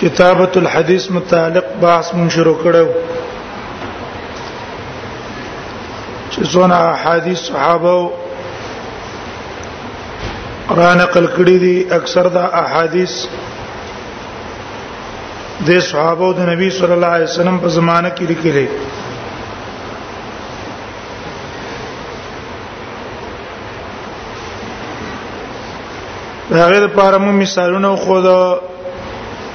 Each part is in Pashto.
کتابت الحديث متعلق بحث مون شروع کړو چې څونه احادیث صحابه را نقل کړی دي اکثر دا احادیث د صحابه او د نبی صلی الله علیه وسلم په زمانه کې لیکل دي د هغه لپاره مو مثالونه خو دا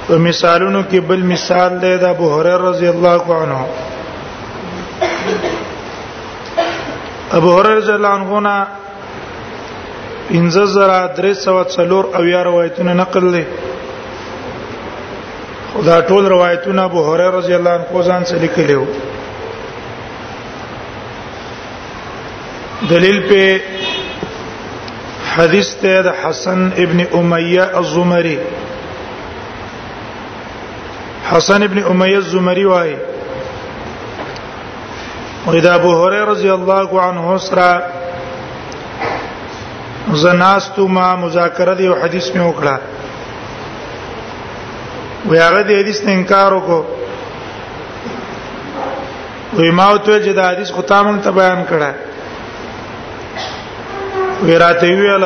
په مثالونو کې بل مثال دی د ابو هريره رضی الله عنه ابو هريره رضی الله عنه نه انځه زرا درې سو څلور او یا روایتونه نقل دي خدا ټول روایتونه ابو هريره رضی الله عنه ځان څخه لیکلي وو دلیل په حدیث ته د حسن ابن امیہ الزمری حسن ابن امیہ الزمری وای او دا ابو هريره رضی الله عنه سره زناستو ما مذاکره دی او حدیث می وکړه وی هغه د حدیث نه انکار وکړو وې ما او ته چې دا حدیث خو تا مونږ ته بیان کړه ویراته ویل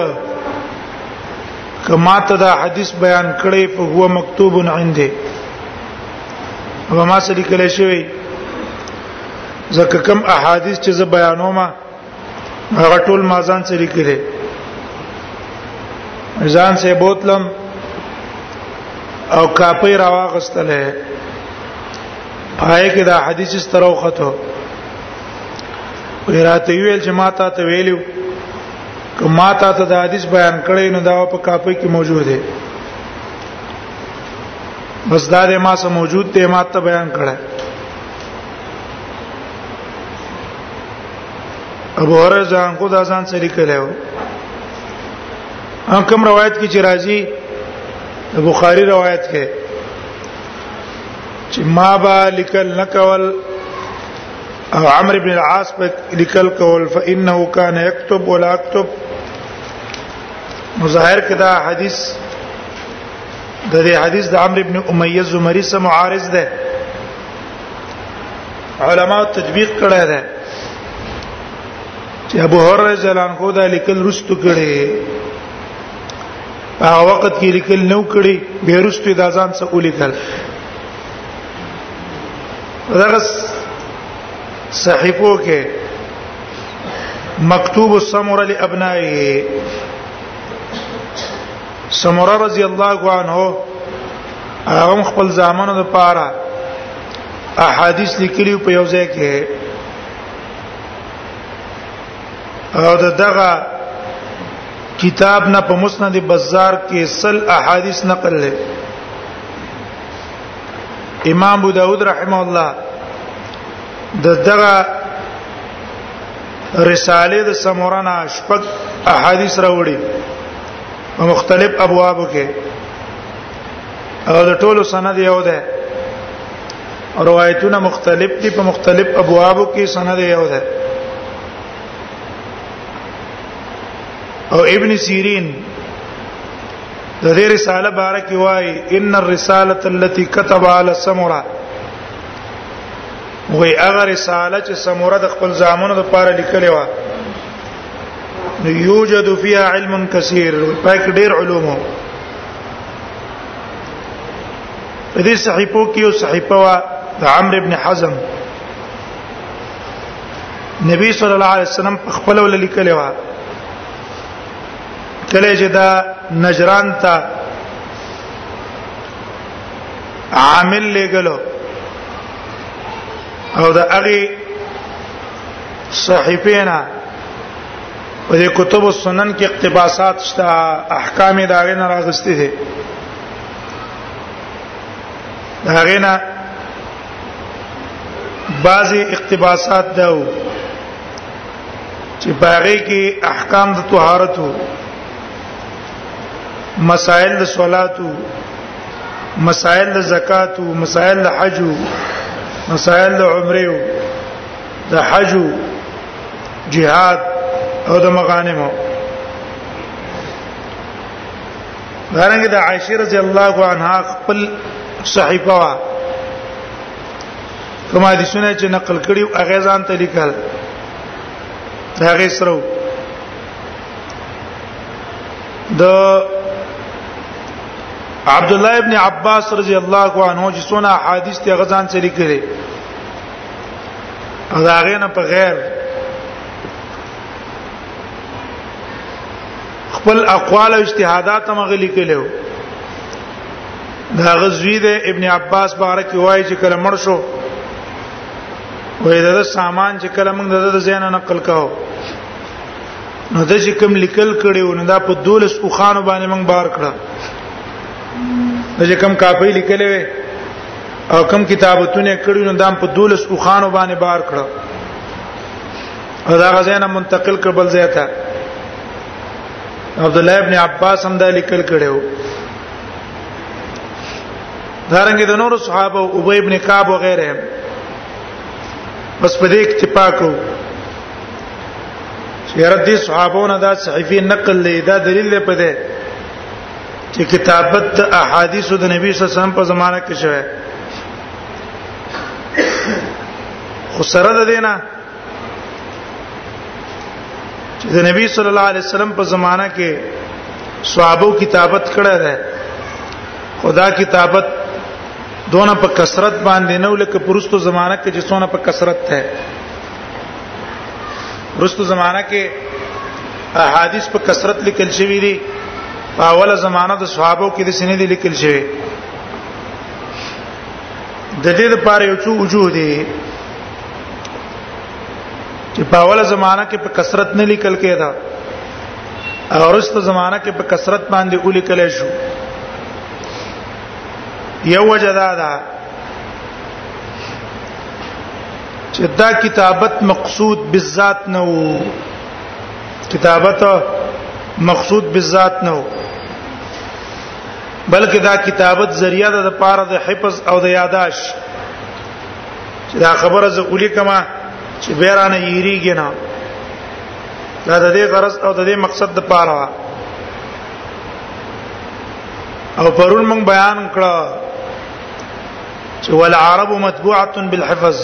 کما ته دا حدیث بیان کړي په هو مکتوب عنده وما سلیکل شوی ځکه کوم احادیث چې زه بیانوم هغه ټول ما ځان سره لیکلې ځان سه بوتلم او کاپي راواغستله پای کې دا حدیث سترو خطو ویراته ویل چې ما ته ویلو که ما ته د حدیث بیان کړی نو دا په کاپي کې موجود دی بس دا ما سره موجود دی ما ته بیان کړی ابو هرره ځان کو دا ځان سری کړو ان کوم روایت کې چې راځي بخاری روایت کې چې ما با لیکل نکول او عمرو بن العاص په لیکل کول فانه کان یكتب ولا اكتب مظاهر کدا حدیث د دې حدیث د عمرو بن امیه زمری سره معارض ده علما تطبیق کړی دی چې ابو هرره جلان خو دا لیکل رستو کړي هغه وخت کې لیکل نو کړي به رستو د ځان څخه ولیکل دغه صحیفو کې مکتوب السمر لابنائه سمره رضی الله عنه هغه خپل ځامنو د پاره احادیث لیکلي په یو ځای کې او د دغه کتاب نه په مسند بازار کې سل احادیث نقل لري امام ابو داود رحمه الله د دغه رساله د سمورنا شپږ احادیث راوړي په مختلف ابوابو کې او د ټولو سند یو ده روایتونه مختلف دي په مختلف ابوابو کې سند یو ده او ابن سیرین د دې رساله بارک وای ان الرساله التي كتب على سمره وی هغه رساله چې سموره د خپل ځامنو لپاره لیکلې و یوجد فيها علم كثير پاک ډیر علوم په دې صحیفو کې یو صحیفه وا د عمرو ابن حزم نبی صلی الله علیه وسلم په خپل ول لیکلی وا کله چې دا نجران ته عامل لګلو او دا هغه صحیفینا په دې کتب السنن کې اقتباسات شته احکام دا غنه راغستې دي دا غنه بعضی اقتباسات داو چې باغې کې احکام د طهارت وو مسائل د صلات وو مسائل د زکات وو مسائل د حج وو مسائل د عمره وو د حج جهاد او د مغانمو دارنګه د عائشه رضی الله عنها خپل صحیفه وا کومه د سنت چې نقل کړي او هغه ځان ته لیکل دا هغه سره د عبد الله ابن عباس رضی الله عنه چې سونه حدیث ته غزان چلی کړي او دا غې نه په غیر خپل اقوال او اجتهادات هم غلي کړو دا غزوی د ابن عباس بارک وایي چې کله مړ شو وې دا سامان چې کله موږ د زین نقل کاو نو د چې کوم لیکل کړي و نو دا په دولس او خانو باندې موږ بار کړه د چې کوم کاپي لیکلې وې او کم کتابتونه کړی نو دام په دولس او خانو باندې بار کړ او دا غزاینه منتقل کړ بل ځای ته عبد الله ابن عباس هم دا لیکل کړو دارنګه د نور صحابه او ابي ابن کعب او غیره بس په دې اکتفا کو چې رد صحابو نه دا صحیفه نقل لې دا دلیل په دې چې کتابت د احادیث د نبی صلی الله علیه وسلم په زمانه کې شوه خو سره د دینه چې د نبی صلی الله علیه وسلم په زمانہ کې صحابه کتابت کړه ده خدا کتابت دونه په کثرت باندې نه ولکه پرستو زمانہ کې چې څونه په کثرت ده رستو زمانہ کې احادیث په کثرت لیکل شوی دي په اوله زمانہ د صحابه کې د سینې دي لیکل شوی د دې لپاره یو څو وجوه دي چې په اوله زمانہ کې په کثرت نه لیکل کېدا او رسته زمانہ کې په کثرت باندې اولی کله شو یو وجدا ده چې دا کتابت مقصود بالذات نه وو کتابت مقصود بالذات نه وو بلکې دا کتابت ذریعہ ده د پاره د حفظ او د یاداش چې دا خبره زه اولی کما چې بیرانه یریږي نه دا د دې غرض او د دې مقصد د پاره او پرون موږ بیان کړه چې والعرب متبوعه بالحفظ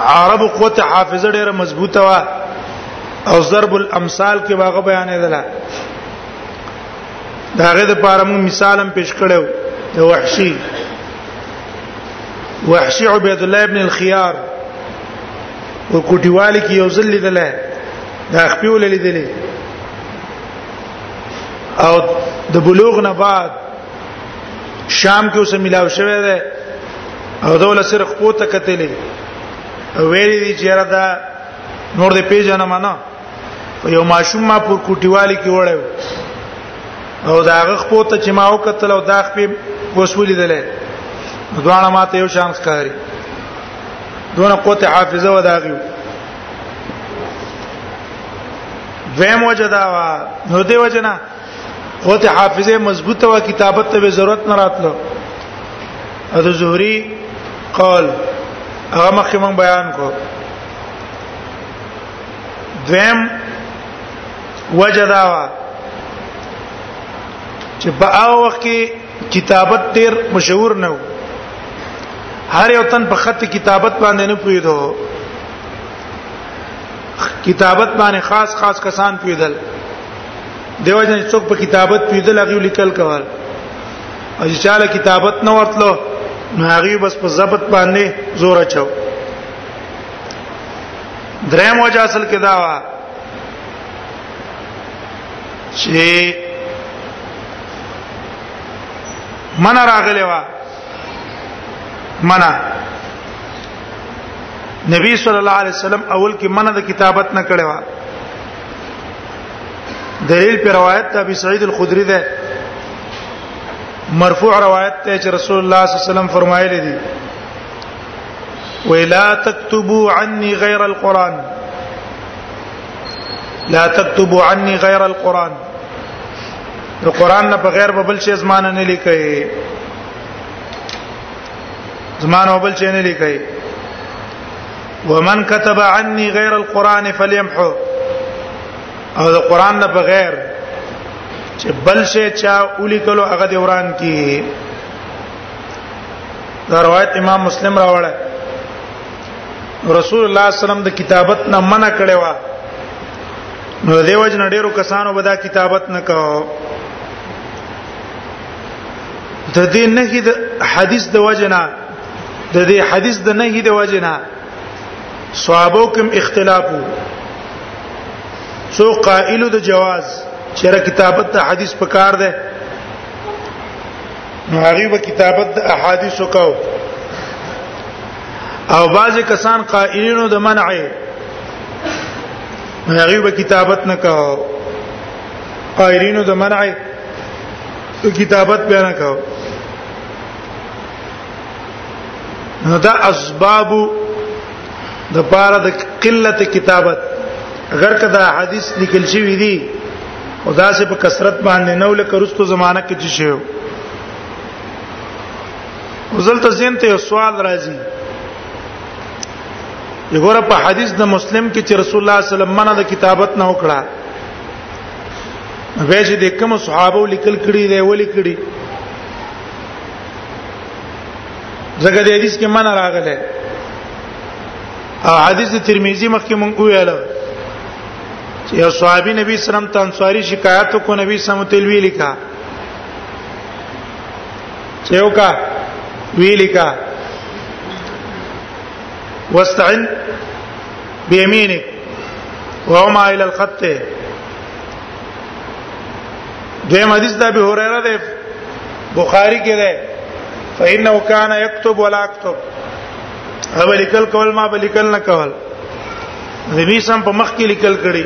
عرب قوت حافظه ډیره مضبوطه وا او ضرب الامثال کې واغه بیان دلا داغه د پاره موږ مثالم پیش کړو د وحشي وحشي عبد الله ابن الخيار او کوټیوالي کې یو ځل لیدل دا خپل لیدل او د بلوغ نه بعد شام کې اوس ملاو شوی دی او دوله سره خپو ته کتلې ویل دي چې را دا نور دې پیژنه معنا یو ماشوم ما پر کوټیوالي کې وړو او دا هغه خپو ته چې ما وکتل او دا خپې وسولې دلې دوانه ماته یو شان ښکاری دونه قوت حافظه وداغیو دویم وجه دا وا نو دی وجه نه خو ته حافظه مضبوطه و کتابت ته ضرورت نه راتلو اته زهري قال هغه مخکې مون بیان کو دویم وجداوا چې په هغه وخت کې کتابت ډیر مشهور نه و هر یو تن په خط کتابت باندې نه پویدو کتابت باندې خاص خاص کسان پویدل دیو جن څوک په کتابت پیدل هغه لیکل کول او چې چاله کتابت نه ورتلو نو هغه بس په ضبط باندې زور اچو دریم وجه اصل کې دا وا چې من راغلی وا منع نبی صلی الله علیه وسلم اول کې منع د کتابت نه کړي وا دلیل پر روایت ته ابي سعيد الخدري ده مرفوع روایت ته چې رسول الله صلی الله علیه وسلم فرمایلی دي ولا تكتبوا عني غير القران لا تكتبوا عني غير القران القران نه بغیر بل شي زمانه نه لیکي زمانه بل چینه لیکي ومن كتب عني غير القران فليمحو او د قران نه بغیر چې بل شي چا اولی کلو هغه دی وران کی دا روایت امام مسلم راوړل رسول الله صلی الله علیه وسلم د کتابت نه منع کړي وا نو دیو جن ډیرو کسانو به دا کتابت نه کاو د دې نهي د حدیث د وجنا د دې حدیث د نهي د وجنا صحابه کوم اختلاف وو سو قائل د جواز چیرې کتابت د حدیث په کار ده نو هغه به کتابت د احادیث وکاو او بعضی کسان قائلینو د منع هغه به کتابت نه کاو قائلینو د منع کتابت بیان کاو نو دا اسباب د پاره د قلت کتابت اگر کدا حدیث لیکل شوی دی او دا سه په کثرت باندې نو لکه رستو زمانہ کې چې شیو وزلته زین ته سوال راځي یګوره په حدیث د مسلم کې چې رسول الله صلی الله علیه وسلم منه د کتابت نه وکړه به چې د کوم صحابه لیکل کړي دی ولي کړي زګه د حدیث کې معنا راغله او حدیث ترمذی مخکې مونږ ویل چې یو صحابي نبی سلام ته انصاری شکایت کو نبی سم تلوی لیکا چې یو کا وی لیکا واستعن بيمينك وهما الى الخط دیم حدیث د ابي هريره ده بخاری کې ده فإنه كان يكتب ولا يكتب هغه لیکل کول ما به لیکل نه کول نبی سم په مخ کې لیکل کړي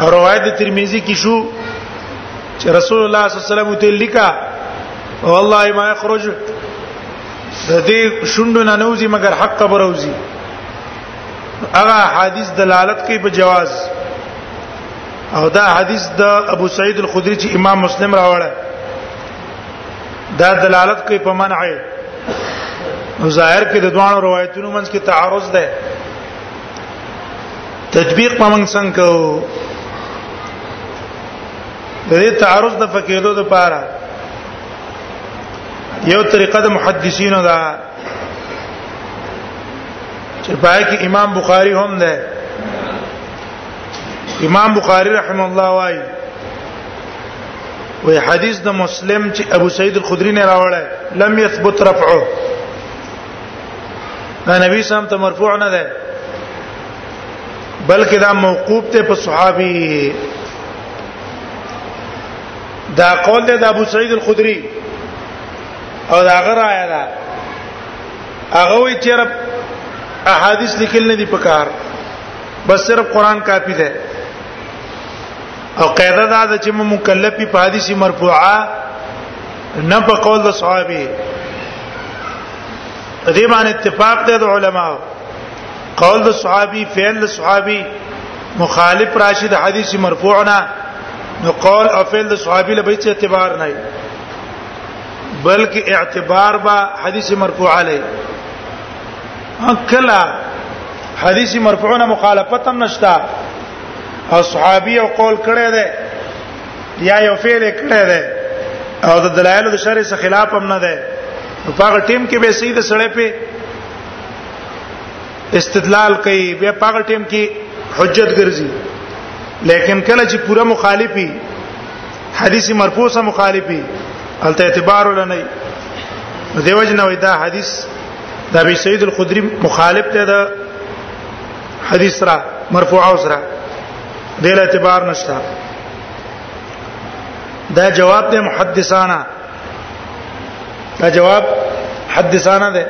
او روایت ترمذی کې شو چې رسول الله صلی الله علیه وسلم ته لیکا والله ما يخرج د دې شوندو نه نوځي مګر حق خبر اوځي هغه حدیث دلالت کوي په جواز او دا حدیث د ابو سعید الخدری چې امام مسلم راوړل دا دلالت کوي په منع نو ظاهر کې د دوه روایتونو منځ کې تعارض ده تطبیق په موږ څنګه کو د دې تعارض د فکیدو لپاره یو طریقه د محدثینو دا چې پای کې امام بخاری هم ده امام بخاری رحم الله وايي وی حدیث د مسلم چې ابو سعید الخدری نه راوړل لم يثبت رفعه دا نبی سم ته مرفوع نه ده بلکې دا موقوف ته په صحابي دا قول دی د ابو سعید الخدری او دا غره آیا دا هغه وی چې رب احادیث لیکل نه دي پکار بس صرف قران کافی ده او قاعده دا ده چې مکلف په حدیث مرفوعه نه په قول د صحابه دې باندې اتفاق دی د علماو قول د صحابي فعل د صحابي مخالف راشد حدیث مرفوعنا نو قول او فعل د صحابي له بیت اعتبار نه بلکې اعتبار با حدیث مرفوع علی اکلا حدیث مرفوع نه مخالفت هم نشتا او صحابي او قول کړی دی یا یو فعل کړی دی او د دلایل د شرع څخه خلاف هم نه دی په هغه ټیم کې به سید سړی په استدلال کوي بیا په هغه ټیم کې حجت ګرځي لیکن کله چې پوره مخالفي حدیث مرفوعه مخالفي الته اعتبار ولا نه دیو جن وای دا حدیث دا به سید الخدری مخالف ته دا حدیث را مرفوع او سره دل اعتبار نشته دا جواب دی محدثانه دا جواب حدثانه ده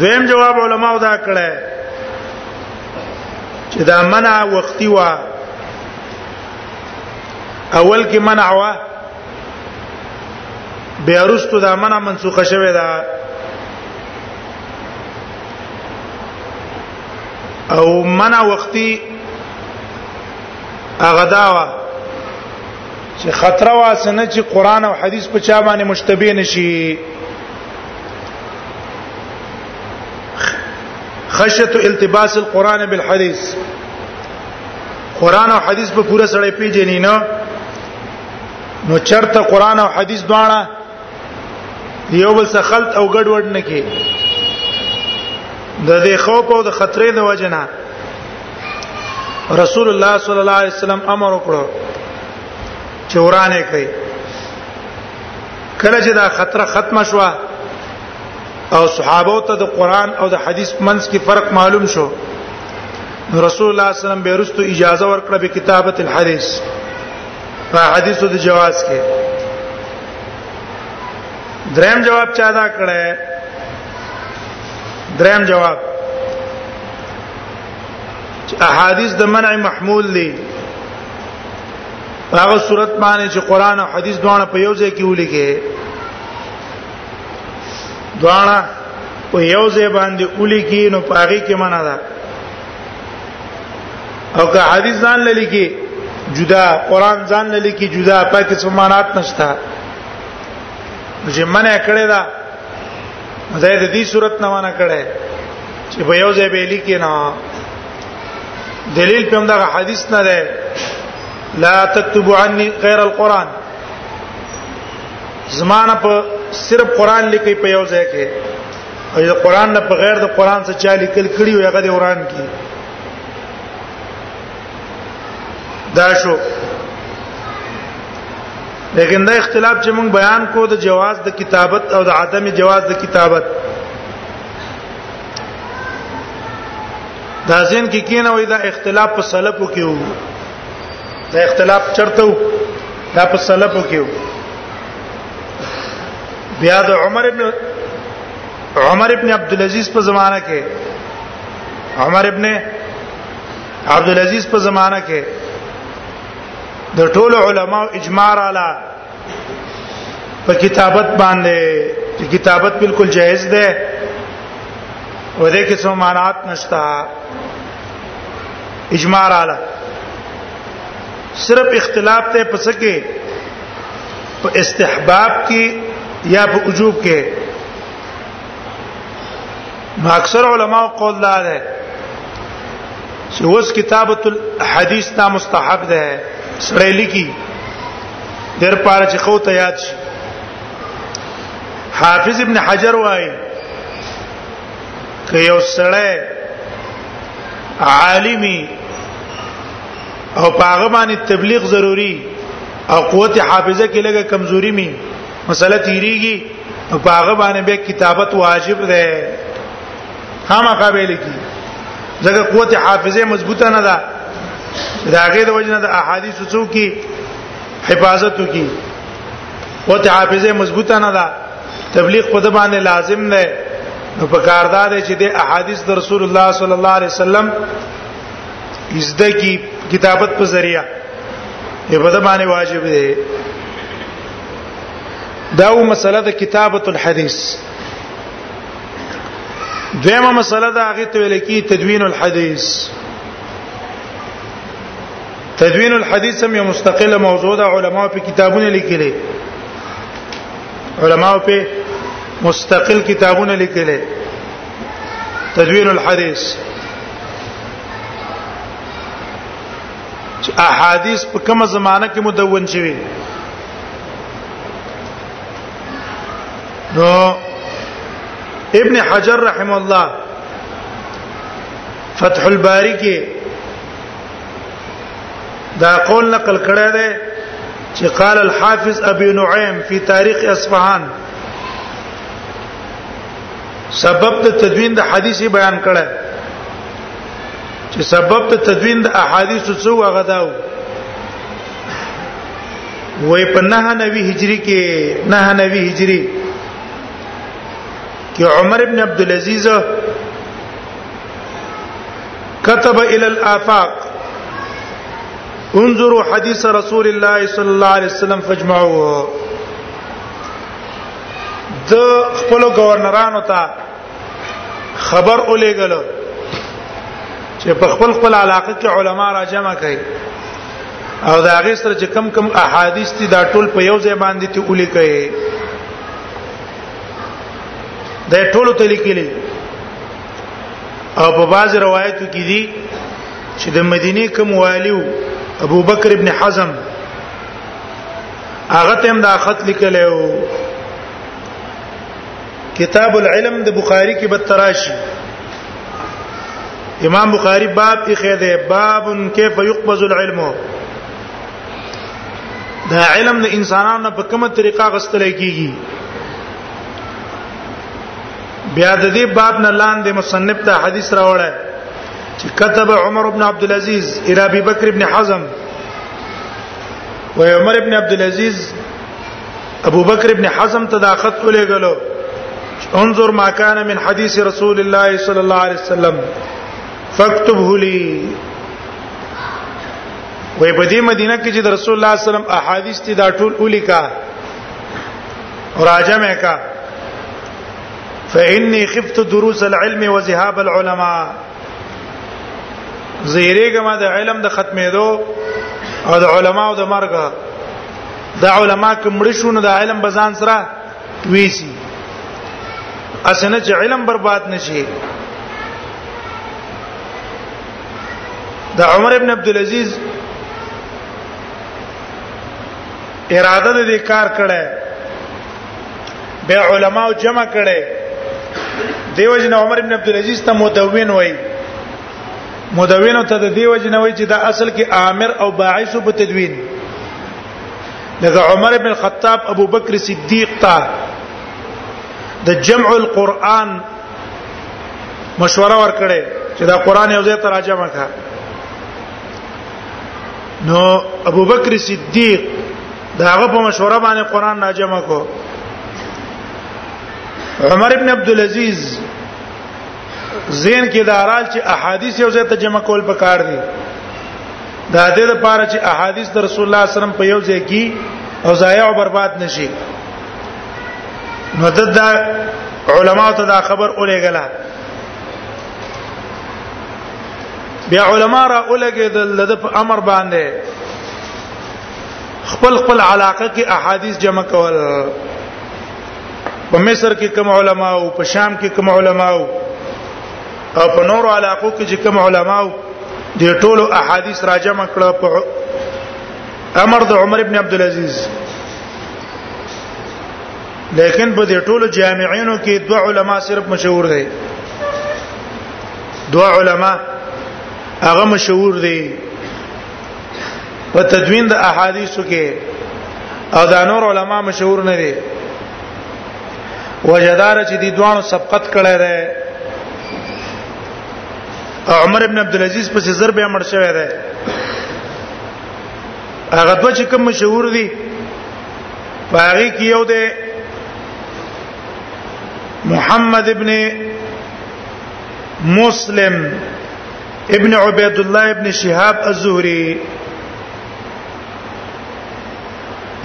دویم جواب علماو دا کړه چې دا منع وختي وا اول کې منع وا بیا وروسته دا منع منسوخه شوه دا او منع وختي هغه داوا چې خطر واسنه چې قران او حديث په چا باندې مشتبه نشي خشیت التباس القرآن بالحديث قرآن او حدیث په پوره سړی پیژنې نه نو چرته قرآن او حدیث دواړه یو بل څخه خلط او ګډوډ نه کې د دې خوف او د خطرې د وجنه رسول الله صلی الله علیه وسلم امر وکړو چې ورانه کوي کله چې دا خطر ختم شو او صحابه ته د قران او د حدیث منځ کې فرق معلوم شو رسول الله صلی الله علیه وسلم بیرستو اجازه ورکړه به کتابت الحدیث په حدیثو د جواز کې دریم جواب چا دا کړه دریم جواب چې احادیث د منع محمول دي هغه صورت باندې چې قران او حدیث دواړه په یو ځای کې ولیکي دواړه په یو ځای باندې ولیکي نو پاغي کې منع ده او که حدیث ځان للیکي جدا قران ځان للیکي جدا پکې څه معنات نشته چې منع کړی دا دا د دې صورت نه معنا کړي چې په یو ځای به لیکي نه دلیل په همدغه حدیث نه ده لا تكتب عني غير القران زمانہ په صرف قران لیکي په یو ځای کې او د قران نه په غیر د قران څخه چا لیکل کړي وي هغه د قران کې دا شو لیکن دا اختلاف چې موږ بیان کو د جواز د کتابت او د عدم جواز د کتابت دا ځین کې کینه وای دا اختلاف په سلفو کې وو دا اختلاف چرته وو دا په سلفو کې وو بیا د عمر ابن عمر ابن عبد العزيز په زمانہ کې عمر ابن عبد العزيز په زمانہ کې د ټولو علما اجماع رااله په کتابت باندې چې کتابت بالکل جائز ده و دې کې څو مانات نشتا اجماع رااله صرف اختلاف ته پس کې په استحباب کې یا په وجوب کې نو اکثر علما قول دا ده چې اوس کتابت الحديث نا مستحب ده سړی لیکي در پاره چې خو ته یاد شي حافظ ابن حجر وايي که یو سړی عالمي او پاغه باندې تبلیغ ضروری او قوت حافظه کې لګه کمزوري می مسله تیریږي نو په هغه باندې به کتابت واجب ده خامخا به لیکي ځکه قوت حافظه مضبوطه نه ده دا غیر وجنه د احادیث څو کی حفاظت کی قوت حافظه مضبوطه نه ده تبلیغ په د باندې لازم نه نو په کاردار چې د احادیث د رسول الله صلی الله علیه وسلم ازده کی کتابت په ذریعہ په د باندې واجب ده دا و مسله د کتابت الحديث دویمه مسله دا هغه ته ویل کی تدوین الحديث تدوین الحديث هم یو مستقله موضوع ده علما په کتابونه لیکلي علما په مستقل کتابونه لیکلي تدوین الحديث چې احادیث په کومه زمانہ کې مدون شوي نو ابن حجر رحم الله فتح الباری کې دا قول نقل کړی دی چې قال الحافظ ابي نعيم في تاريخ اصفهان سبب د تدوین د حدیث بیان کړه چې سبب د تدوین د احادیث څو هغه داو وې په نه نوي هجری کې نه نوي هجری کې عمر ابن عبد العزيز كتب الى الافاق انظروا حديث رسول الله صلى الله عليه وسلم فاجمعوه د خپل گورنرانو ته خبر اولېګل چې په خپل خپل علاقه کې علما را جمع کړي او دا غي سره چې کم کم احادیث دي دا ټول په یو ځای باندې ته اولې کړي دا ټول ته لیکلي او په باز روایتو کې دي چې د مدینه کوم والیو ابو بکر ابن حزم هغه تم دا خط لیکلی او کتاب العلم د بخاری کې بتراشی امام بخاری باب کې خېده باب کیف یقبض العلم دا علم د انسانانو په کومه طریقه غستل کیږي بیا د دې باب نه لاندې مصنف ته حدیث راوړل چې كتب عمر بن عبد العزيز الى ابي بكر بن حزم و عمر بن عبد العزيز ابو بکر ابن حزم ته دا خط ولېګلو انظر ما كان من حديث رسول الله صلى الله عليه وسلم فاكتبه لي وې په دې مدینه کې چې رسول الله صلی الله علیه وسلم احادیث دي دا ټول الیکا راجمه کا فإني خفت دروس العلم وذهاب العلماء زیریګه ما د علم د ختمېدو او د علماو د مرګ دا علما کومړ شو نو د علم بزان سره ویسی اسنه چې علم برباد نشي د عمر ابن عبد العزيز اراده دې کار کړه به علماو جمع کړي دیو جن عمر ابن عبد العزيز ته مدون وای مدون ته د دیو جن وای چې دا اصل کې عامر او باعث په تدوین لکه عمر ابن الخطاب ابو بکر صدیق تا د جمع القرآن مشوره ورکړي چې دا قرآن یو ځای ترجمه کړه نو ابو بکر صدیق دا هغه په مشوره باندې قران راجمه کو عمر ابن عبد العزيز زین کې دارال چې احادیث یو ځای ته جمع کول پکار دي دا دې لپاره چې احادیث د رسول الله صلی الله علیه وسلم په یو ځای کې او ضایع او برباد نشي نو د علماء ته دا خبر اولېګلا بیا علماء را اولګې د امر باندې خپل خپل علاقه کې احادیث جمع کول په مصر کې کوم علما او په شام کې کوم علما او په نور علاقو کې چې کوم علما او د ټولو احادیث راجمع کړه په امر د عمر ابن عبد العزيز لیکن په دې ټولو جامعینو کې دوه علما صرف مشهور دي دوه علما هغه مشهور دي په تدوین د احادیثو کې او دا نور علما مشهور نه دي وجدار چې دي دوانو سبقت کړه ده عمر ابن عبد العزيز په سر به امر شوی ده هغه دوه چې کوم مشهور دي پاره کې یو ده محمد ابن مسلم ابن عبيد الله ابن شهاب الزهري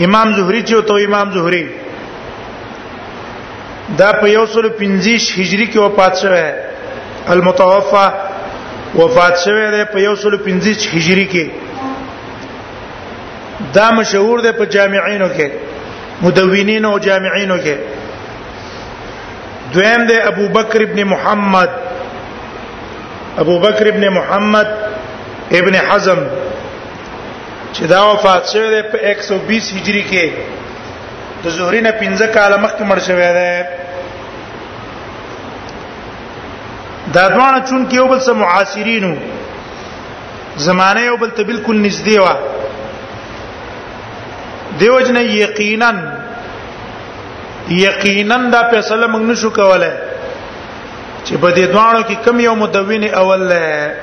امام زهري چې تو امام زهري دا په یو سل پنځیش هجری کې وفات شوه المتوفا وفات شوه دی په یو سل پنځیش هجری کې دا مشهور دی په جامعینو کې مدونین او جامعینو کې دویم دی ابو بکر ابن محمد ابو بکر ابن محمد ابن حزم چې دا وفات شوی دی په 120 هجری کې د زهری نه 15 کال مخکې مړ شوی دی دا دوانه چون کې یو بل سره معاصرینو زمانه یو بل ته بالکل نږدې و دیو جن یقینا یقینا دا فیصله موږ نشو کولای چې په دې دوانو کې کم یو مدون اول ده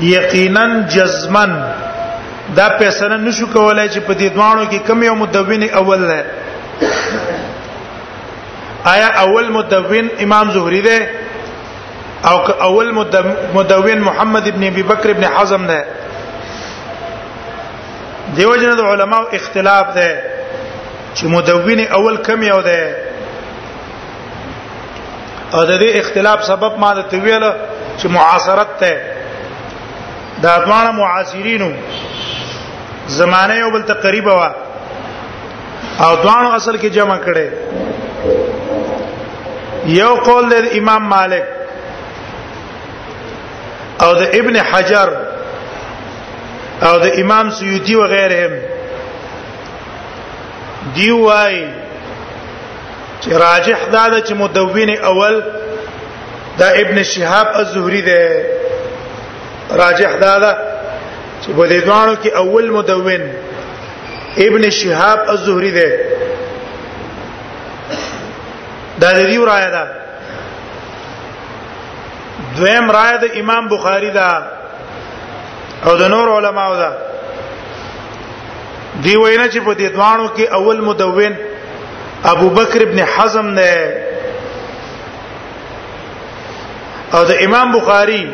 یقینا جزما دا فیصله نشو کولای چې په دې دوانو کې کم یو مدون اول ده آیا اول مدون امام زهری ده او اول مدون محمد ابن ابي بکر ابن حزم ده دیو جن د علماو اختلاف ده چې مدون اول کم یو ده او د دې اختلاف سبب ما د تویل چې معاصرت ته دا ځوان معاصرینو زمانه یو بل ته قریب وا او ځوان اصل کې جمع کړي یو قول د امام مالک او د ابن حجر او د امام سیوطی و غیرهم دی وای چې راجح دا ده چې مدون اول دا ابن شهاب الزهري ده راجح دا ده چې په دې دوانو کې اول مدون ابن شهاب الزهري ده دا دې رائے ده دویم رائے د امام بخاری ده او د نور علماو ده دی وینا چې په دې دوانو کې اول مدون ابو بکر ابن حزم نه او د امام بخاری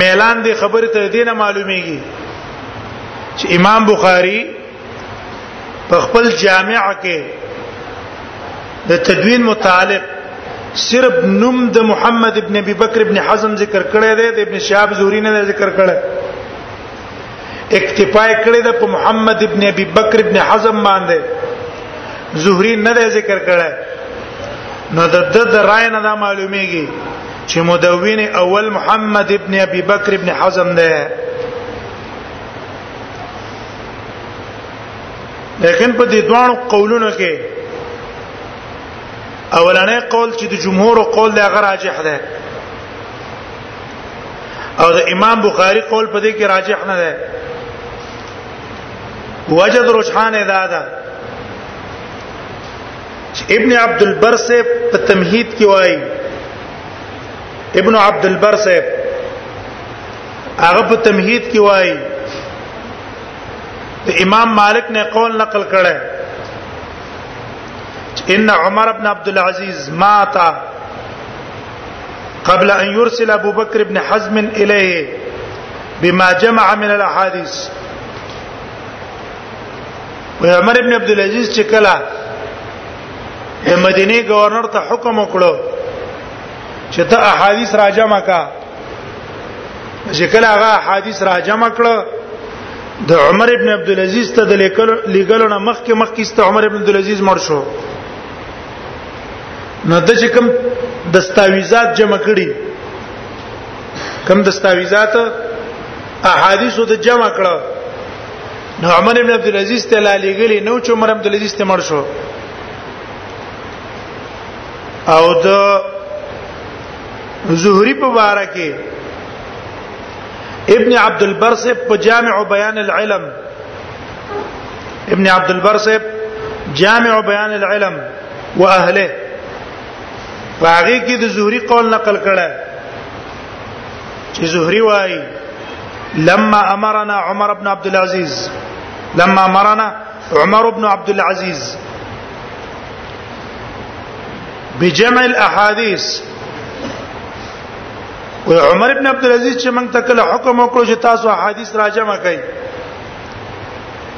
میلان دی خبره ته دینه معلومیږي چې امام بخاری په خپل جامع کې د تدوین متعلق صرف نوم د محمد ابن ابي بکر ابن حزم ذکر کړی دی د ابن شهاب زهري نه ذکر کړی اکتفا کړی د محمد ابن ابي بکر ابن حزم باندې زهري نه دی ذکر کړی نو د د رای نه دا معلومیږي چې مدون اول محمد ابن ابي بکر ابن حزم دی لیکن په دې دوه قولونو کې اولنې قول چې د جمهور قول دی هغه راجح دی او د امام بخاری قول په دې کې راجح نه ده وجد رجحان ادا ده ابن عبد البر سے په تمهید کې وایي ابن عبد البر سے هغه په تمهید کې وایي د امام مالک نه قول نقل کړه ان عمر ابن عبد العزيز مات قبل ان يرسل ابو بكر بن حزم اليه بما جمع من الاحاديث عمر ابن عبد العزيز چې کله د مدینه گورنر ته حکم وکړو چې ته احادیث راجمه کا چې کله هغه احادیث راجمه کړو د عمر ابن عبد العزيز ته د لیکلو لګلو نه مخکې مخکې ست عمر ابن عبد العزيز مر شو نو د چې کوم دستاویزات جمع کړي کوم دستاویزات احادیث د جمع کړه نو عمر ابن عبد العزيز ته لالي غلي نو چې عمر عبد العزيز ته مړ شو او د زهري په باره کې ابن عبد البر سے په جامع بیان العلم ابن عبد البر صاحب جامع بیان العلم واهله باغی کې د زهري قول نقل کړه چې زهري وایي لما امرنا عمر بن عبد العزيز لما امرنا عمر بن عبد العزيز بجمع الاحاديث و عمر ابن عبد العزيز چې موږ ته کله حکم وکړو چې تاسو حدیث راجمه کړئ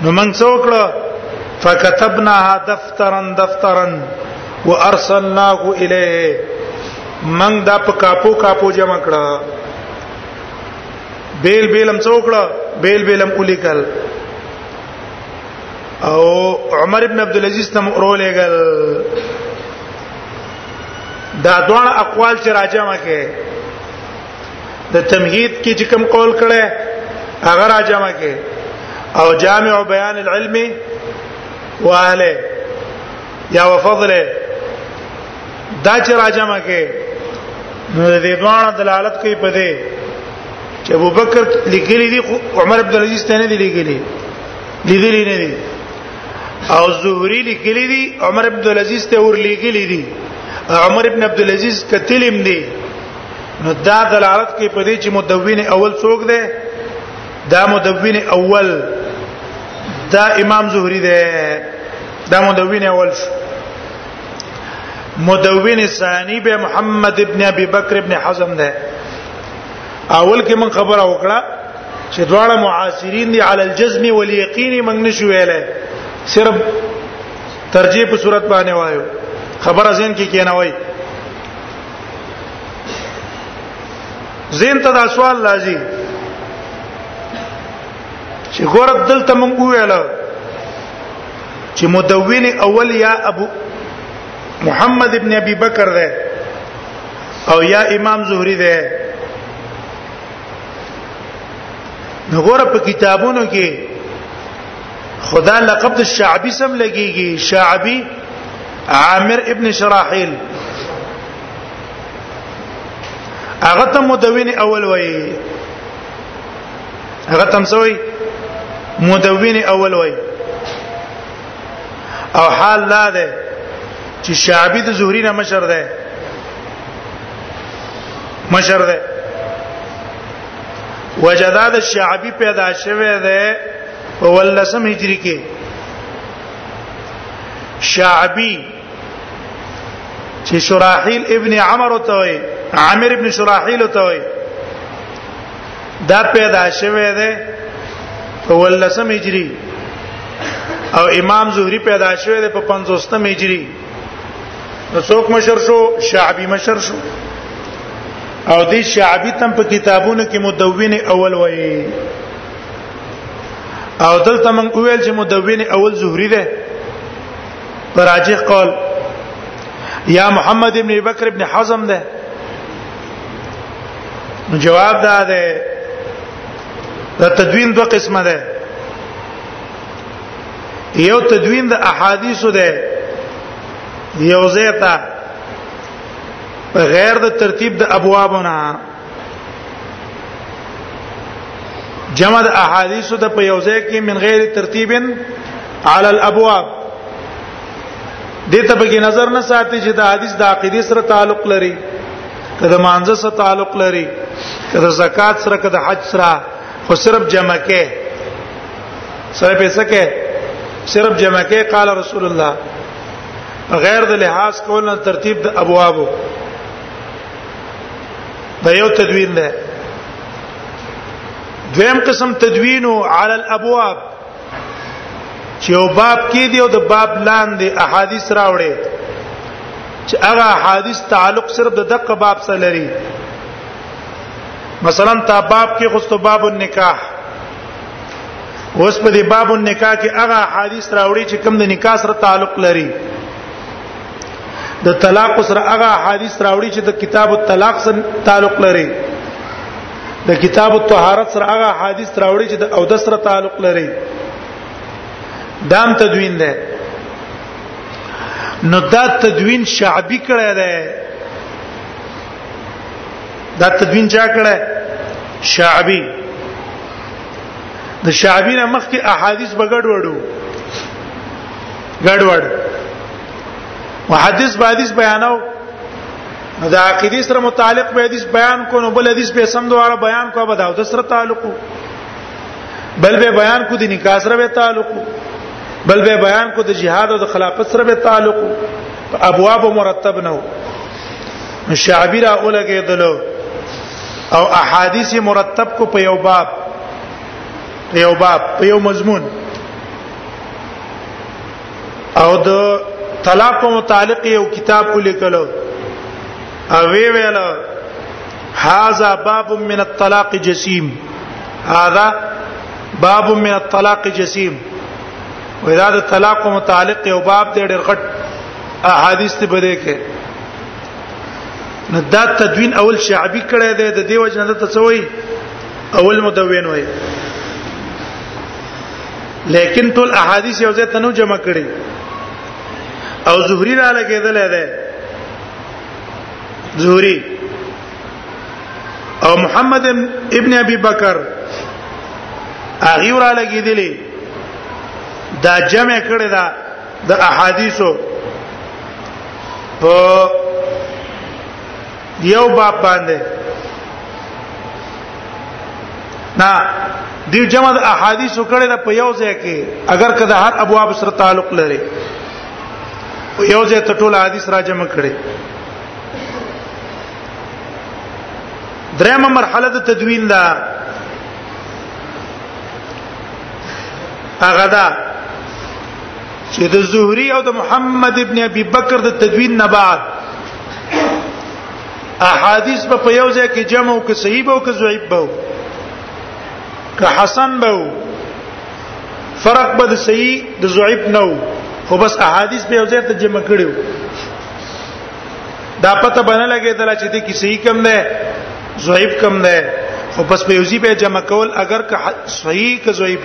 نو موږ څه وکړو فكتبناها دفترا دفترا وارسلناه اليه موږ دا په کاپو کاپو جمع کړه بیل بیل هم څوکړه بیل بیل هم ولیکل او عمر ابن عبد العزيز تم اورولېګل دا دوه اقوال چې راجمه کې د تمهید کې چې کوم قول کړي هغه راجمه کې او جامع بیان العلم واهله یا وفضله دا چې راجمه کې نو د دې دوه دلالت کوي په دې چې ابوبکر لیکلي دي عمر عبد العزيز ته نه دي لیکلي لیدلې نه دي او زهري لیکلی دی عمر ابن العزيز ته ور لیکلی دی عمر ابن عبد العزيز کتلم دی نو دا دلالت کوي په دې چې مدون اول څوک دی دا مدون اول دا امام زهري دی دا مدون اول شو مدون ثانی به محمد ابن ابي بکر ابن حزم ده اول کې من خبره وکړه چې دواړه معاصرین دي علی الجزم والیقین موږ نشو ویلای صرف ترجیح په صورت باندې وایو خبره زین کې کی کینوي زین ته دا سوال لازم چې ګور دلته مونږ ویل چې مدون اول یا ابو محمد ابن ابي بکر ده او یا امام زهري ده نګوره په کتابونو کې خدا لقب د شعبي سم لګيږي شعبي عامر ابن شراحيل هغه ته مدون اول وایي هغه تم سوی مدون اول وایي او حال لا ده چې شعبي د زهري نه مشر ده مشر ده وجدا د شعبي پیدا شوه ده په ولسم هجری کې شعبي چې شراحيل ابن عمر ته وي عامر ابن شراحيل ته وي دا پیدا شوه ده په ولسم هجری او امام زهري پیدا شوه ده په 50 هجری نو څوک مشر شو شعبي مشر شو او دې شعبي تم په کتابونو کې مدون اول وایي او دلته من ویل چې مدون اول زهري ده پر راجح قول یا محمد ابن بکر ابن حزم ده جواب دا ده د تدوین دوه قسمه ده یو تدوین د احادیثو ده یو زیتا غیر د ترتیب د ابوابونه جمع د احادیثو د په یو ځای کې من غیر ترتیبن علی الابواب دته په نظر نه ساتي چې د حدیث د عقیده سره تعلق لري کله مانزه سره تعلق لري کله زکات سره کله حج سره خو صرف جمع کې سره پیسې کې صرف جمع کې قال رسول الله غیر د لحاظ کول نه ترتیب د ابوابو دا یو تدوین ده دویم قسم تدوین علی الابواب چې یو باب کې دی او د باب لاندې احادیث راوړي چې هغه احادیث تعلق صرف د دقه باب سره لري مثلا تا باب کې خو باب النکاح اوس په دې باب النکاح کې هغه حدیث راوړي چې کوم د نکاح سره تعلق لري د طلاق سره هغه حدیث راوړي چې د کتاب الطلاق سره تعلق لري د کتاب الطهارت سره هغه حدیث راوړي چې د او د سره تعلق لري دام تدوین ده نو دا تدوین شعبي کړی دی دا تدوین چا کړه شعبی د شعبی نه مخکې احادیث بغړ وړو غړ وړ محدث به حدیث بیانو نو دا عقیده سره متعلق به حدیث بیان کو نو بل حدیث به سم دواره بیان کو به دا د سره تعلق بل به بیان کو د نکاح سره به تعلق بل به بیان کو د جهاد او د خلافت سره به تعلق ابواب مرتب نه شعبی را اولګېدل او احادیث مرتب کو په یو باب په یو باب په یو مضمون او د طلاق متعلق یو کتاب ولیکل او وی ویل هاذا باب من الطلاق جسیم هاذا باب من الطلاق جسیم ودا د طلاق متعلق یو باب دی ډېر غټ احادیث ته بده کې نو دا تدوین اول شعبي کړه دی د دیو جن ته څوي اول مدون وای لیکن ټول احادیث یو ځای تنو جمع کړي او زهري را لګیدل دی زهري او محمد ابن ابي بکر اغي را لګیدلی دا جمع کړی دا د احادیثو په یو باب باندې نا دی جمع د احادیث کړه د په یو ځای کې اگر کده هر ابواب سره تعلق لري یو ځای ته ټول حدیث را جمع کړي درېمه مرحله د تدوین ده هغه ده چې د زهري او د محمد ابن ابي بکر د تدوین نه بعد احادیث په یو ځای کې جمع او کې صحیح او کې ضعیف به که حسن به فرق به د صحیح د ضعیف نه وو خو بس احادیث به یو ځای ته جمع کړو دا پته باندې لګیدل چې د کې صحیح کم نه ضعیف کم نه خو بس په یوزي به جمع کول اگر که صحیح که ضعیف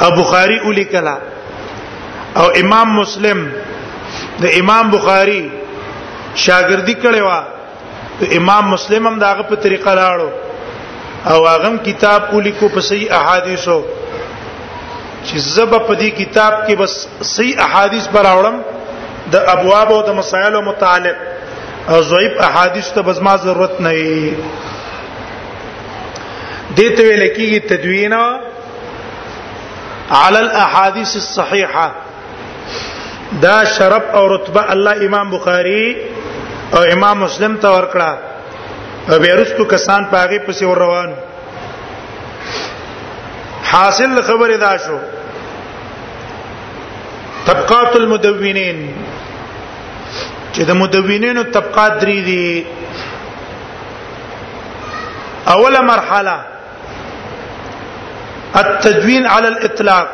او بخاری اولی کلا او امام مسلم د امام بخاری شاګردی کړي وا امام مسلم هم داغه په طریقه لاړو او هغه کتاب اولی کو په صحیح احادیثو چې زب په دې کتاب کې بس صحیح احادیث پر اورم د ابواب او د مسائل متعلق او ضعیف احادیث ته بزما ضرورت نه دته ویل کیږي تدوین علی الاحاديث الصحيحه دا شرف او رتبه الله امام بخاری او امام مسلم ته ورکړه او بیرستو کسان پاغي پسې ور روان حاصل خبره دا شو طبقات المدونین چې د مدونینو طبقات درې دي اوله مرحله التدوين على الاطلاق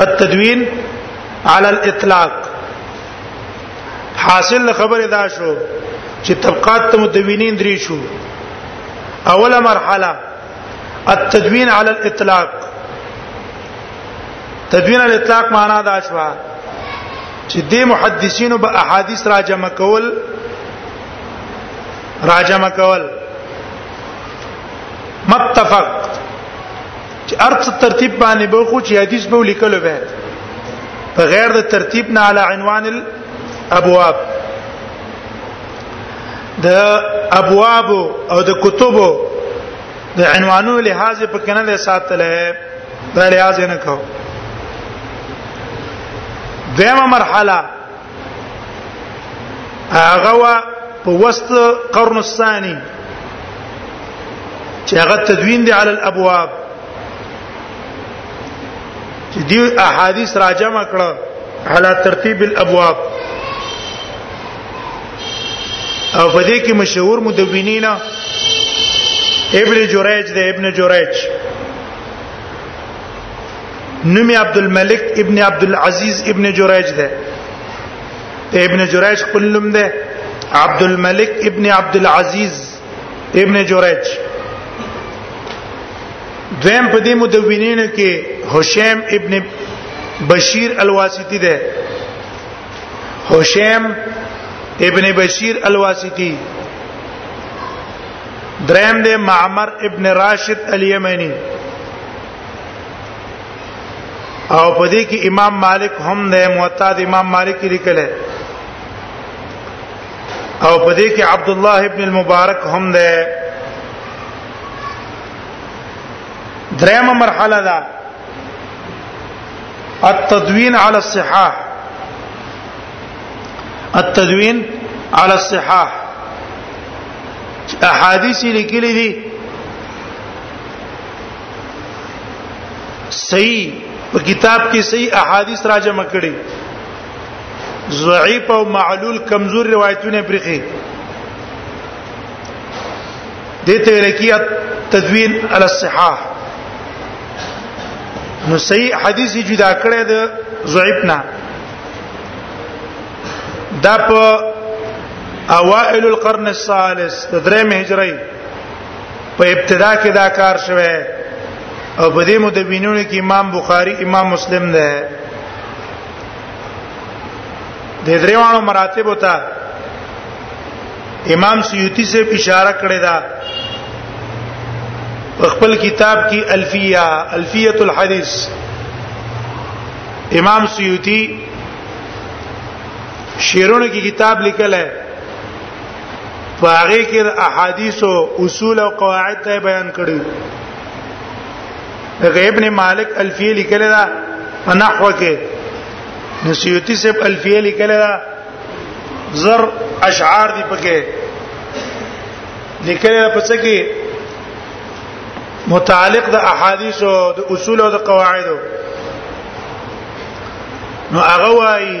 التدوين على الاطلاق حاصل خبره دا شو چې طبقات ته مدونین درې شو اوله مرحله التدوين على الاطلاق تدوين على الاطلاق معنا دا شو چې د محدثینو به احادیث را جمع کول راجم کول متفق چې ارڅ ترتیب باندې به خو چې حدیث به لیکلو به په غیر د ترتیب نه علی عنوان الابواب د ابواب او د کتب د عنوانو لحاظ په کنه له ساتله دا لحاظ نه کو دیمه مرحله هغه وا په وسط قرن الثاني چې هغه تدوین دی علی الابواب چې دی احادیث راجمه کړه علی ترتیب الابواب او په دې کې مشهور مدونین ابن جریج دی ابن جریج نومي عبد الملک ابن عبد العزيز ابن جريج ده ابن جريج خپل نوم ده عبد الملک ابن عبد العزيز ابن جريج دویم په دې مدونینو کې هشام ابن بشیر الواسطی ده هشام ابن بشیر الواسطی دریم ده معمر ابن راشد الیمنی او په دې کې امام مالک هم د موطا د امام مالک لیکل او په دې کې عبد الله ابن المبارک هم ده درېمه مرحله ده التدوين على الصحاح التدوين على الصحاح احاديث لیکلي دي صحیح په کتاب کې صحیح احادیث راجم کړي ضعیف او معلول کمزور روایتونه پرخي دته لکیات تدوین علی الصحاح نو صحیح حدیث جدا کړي د ضعیف نه دا په اوائل القرن الثالث د درې مهجری په ابتدا کې دا کار شوه او په دې مدبینونو کې امام بخاری امام مسلم ده د دریوانو مراتب وتا امام سیوطی سے اشاره کړی دا خپل کتاب کې الفیہ الفیۃ الحدیث امام سیوطی شیرونو کې کتاب لیکل ہے باغې کې د احادیث او اصول او قواعد ته بیان کړی دغه ابن مالک الفیه لیکل دا نحو کې نسیوتی سب الفیه لیکل دا زر اشعار دی پکې لیکل په څه کې متعلق د احادیث او د اصول او د قواعد نو هغه وايي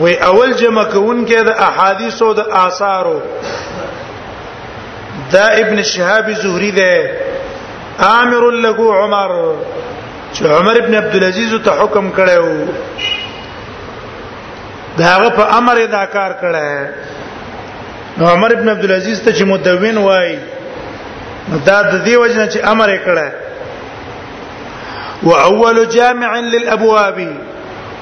وی اول جمع کون کې د احادیث او د آثارو دا ابن شهاب زهری ده امر له عمر چې عمر ابن عبد العزيز ته حکم کړو دا هغه په امر دا کار کړه نو عمر ابن عبد العزيز ته چې مدون وای نو دا د دې وجنه چې امر یې کړه واول جامع للابواب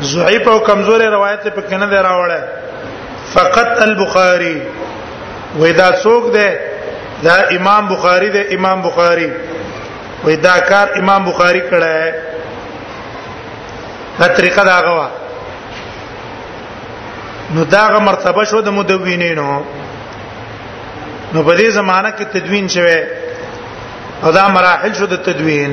ضعیف او کمزور روایت په کنه دی راوړل فقط البخاری وې دا څوک دی دا امام بخاری دی امام بخاری وې دا کار امام بخاری کړه ہے دا طریقه دا غوا نو داغه مرتبه شو د مدونینو نو په دې زمانہ کې تدوین شوه او دا مراحل شو د تدوین